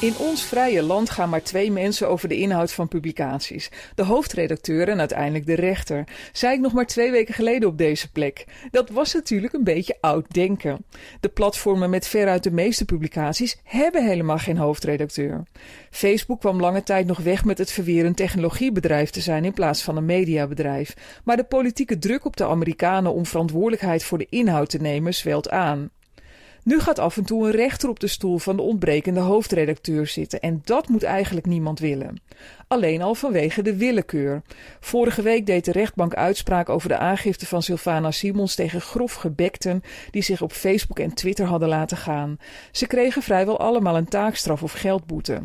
In ons vrije land gaan maar twee mensen over de inhoud van publicaties. De hoofdredacteur en uiteindelijk de rechter. Zei ik nog maar twee weken geleden op deze plek. Dat was natuurlijk een beetje oud denken. De platformen met veruit de meeste publicaties hebben helemaal geen hoofdredacteur. Facebook kwam lange tijd nog weg met het verweer een technologiebedrijf te zijn in plaats van een mediabedrijf. Maar de politieke druk op de Amerikanen om verantwoordelijkheid voor de inhoud te nemen zwelt aan. Nu gaat af en toe een rechter op de stoel van de ontbrekende hoofdredacteur zitten en dat moet eigenlijk niemand willen. Alleen al vanwege de willekeur. Vorige week deed de rechtbank uitspraak over de aangifte van Sylvana Simons tegen grof gebekten die zich op Facebook en Twitter hadden laten gaan. Ze kregen vrijwel allemaal een taakstraf of geldboete.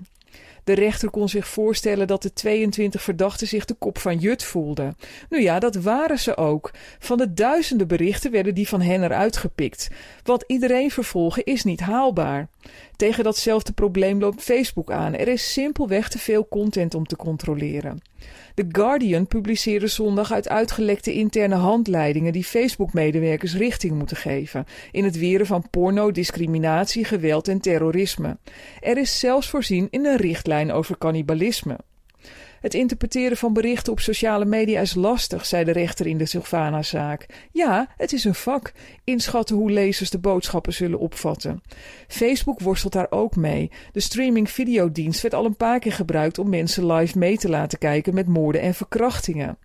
De rechter kon zich voorstellen dat de 22 verdachten zich de kop van Jut voelden. Nu ja, dat waren ze ook. Van de duizenden berichten werden die van hen eruit gepikt. Wat iedereen vervolgen is niet haalbaar. Tegen datzelfde probleem loopt Facebook aan. Er is simpelweg te veel content om te controleren. The Guardian publiceerde zondag uit uitgelekte interne handleidingen die Facebook-medewerkers richting moeten geven in het weren van porno, discriminatie, geweld en terrorisme. Er is zelfs voorzien in een richtlijn over cannibalisme. Het interpreteren van berichten op sociale media is lastig, zei de rechter in de Sylvana-zaak. Ja, het is een vak. Inschatten hoe lezers de boodschappen zullen opvatten. Facebook worstelt daar ook mee. De streaming videodienst werd al een paar keer gebruikt om mensen live mee te laten kijken met moorden en verkrachtingen.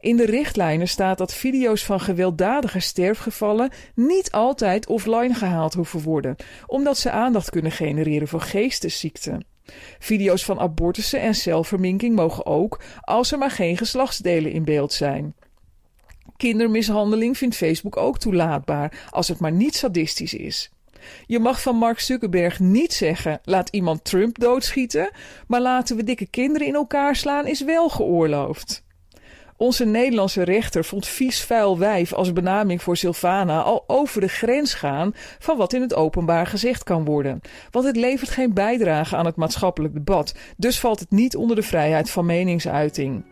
In de richtlijnen staat dat video's van gewelddadige sterfgevallen niet altijd offline gehaald hoeven worden, omdat ze aandacht kunnen genereren voor geestesziekten. Video's van abortussen en zelfverminking mogen ook, als er maar geen geslachtsdelen in beeld zijn. Kindermishandeling vindt Facebook ook toelaatbaar, als het maar niet sadistisch is. Je mag van Mark Zuckerberg niet zeggen: laat iemand Trump doodschieten, maar laten we dikke kinderen in elkaar slaan is wel geoorloofd. Onze Nederlandse rechter vond vies vuil wijf als benaming voor Sylvana al over de grens gaan van wat in het openbaar gezegd kan worden. Want het levert geen bijdrage aan het maatschappelijk debat, dus valt het niet onder de vrijheid van meningsuiting.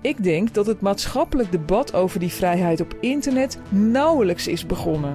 Ik denk dat het maatschappelijk debat over die vrijheid op internet nauwelijks is begonnen.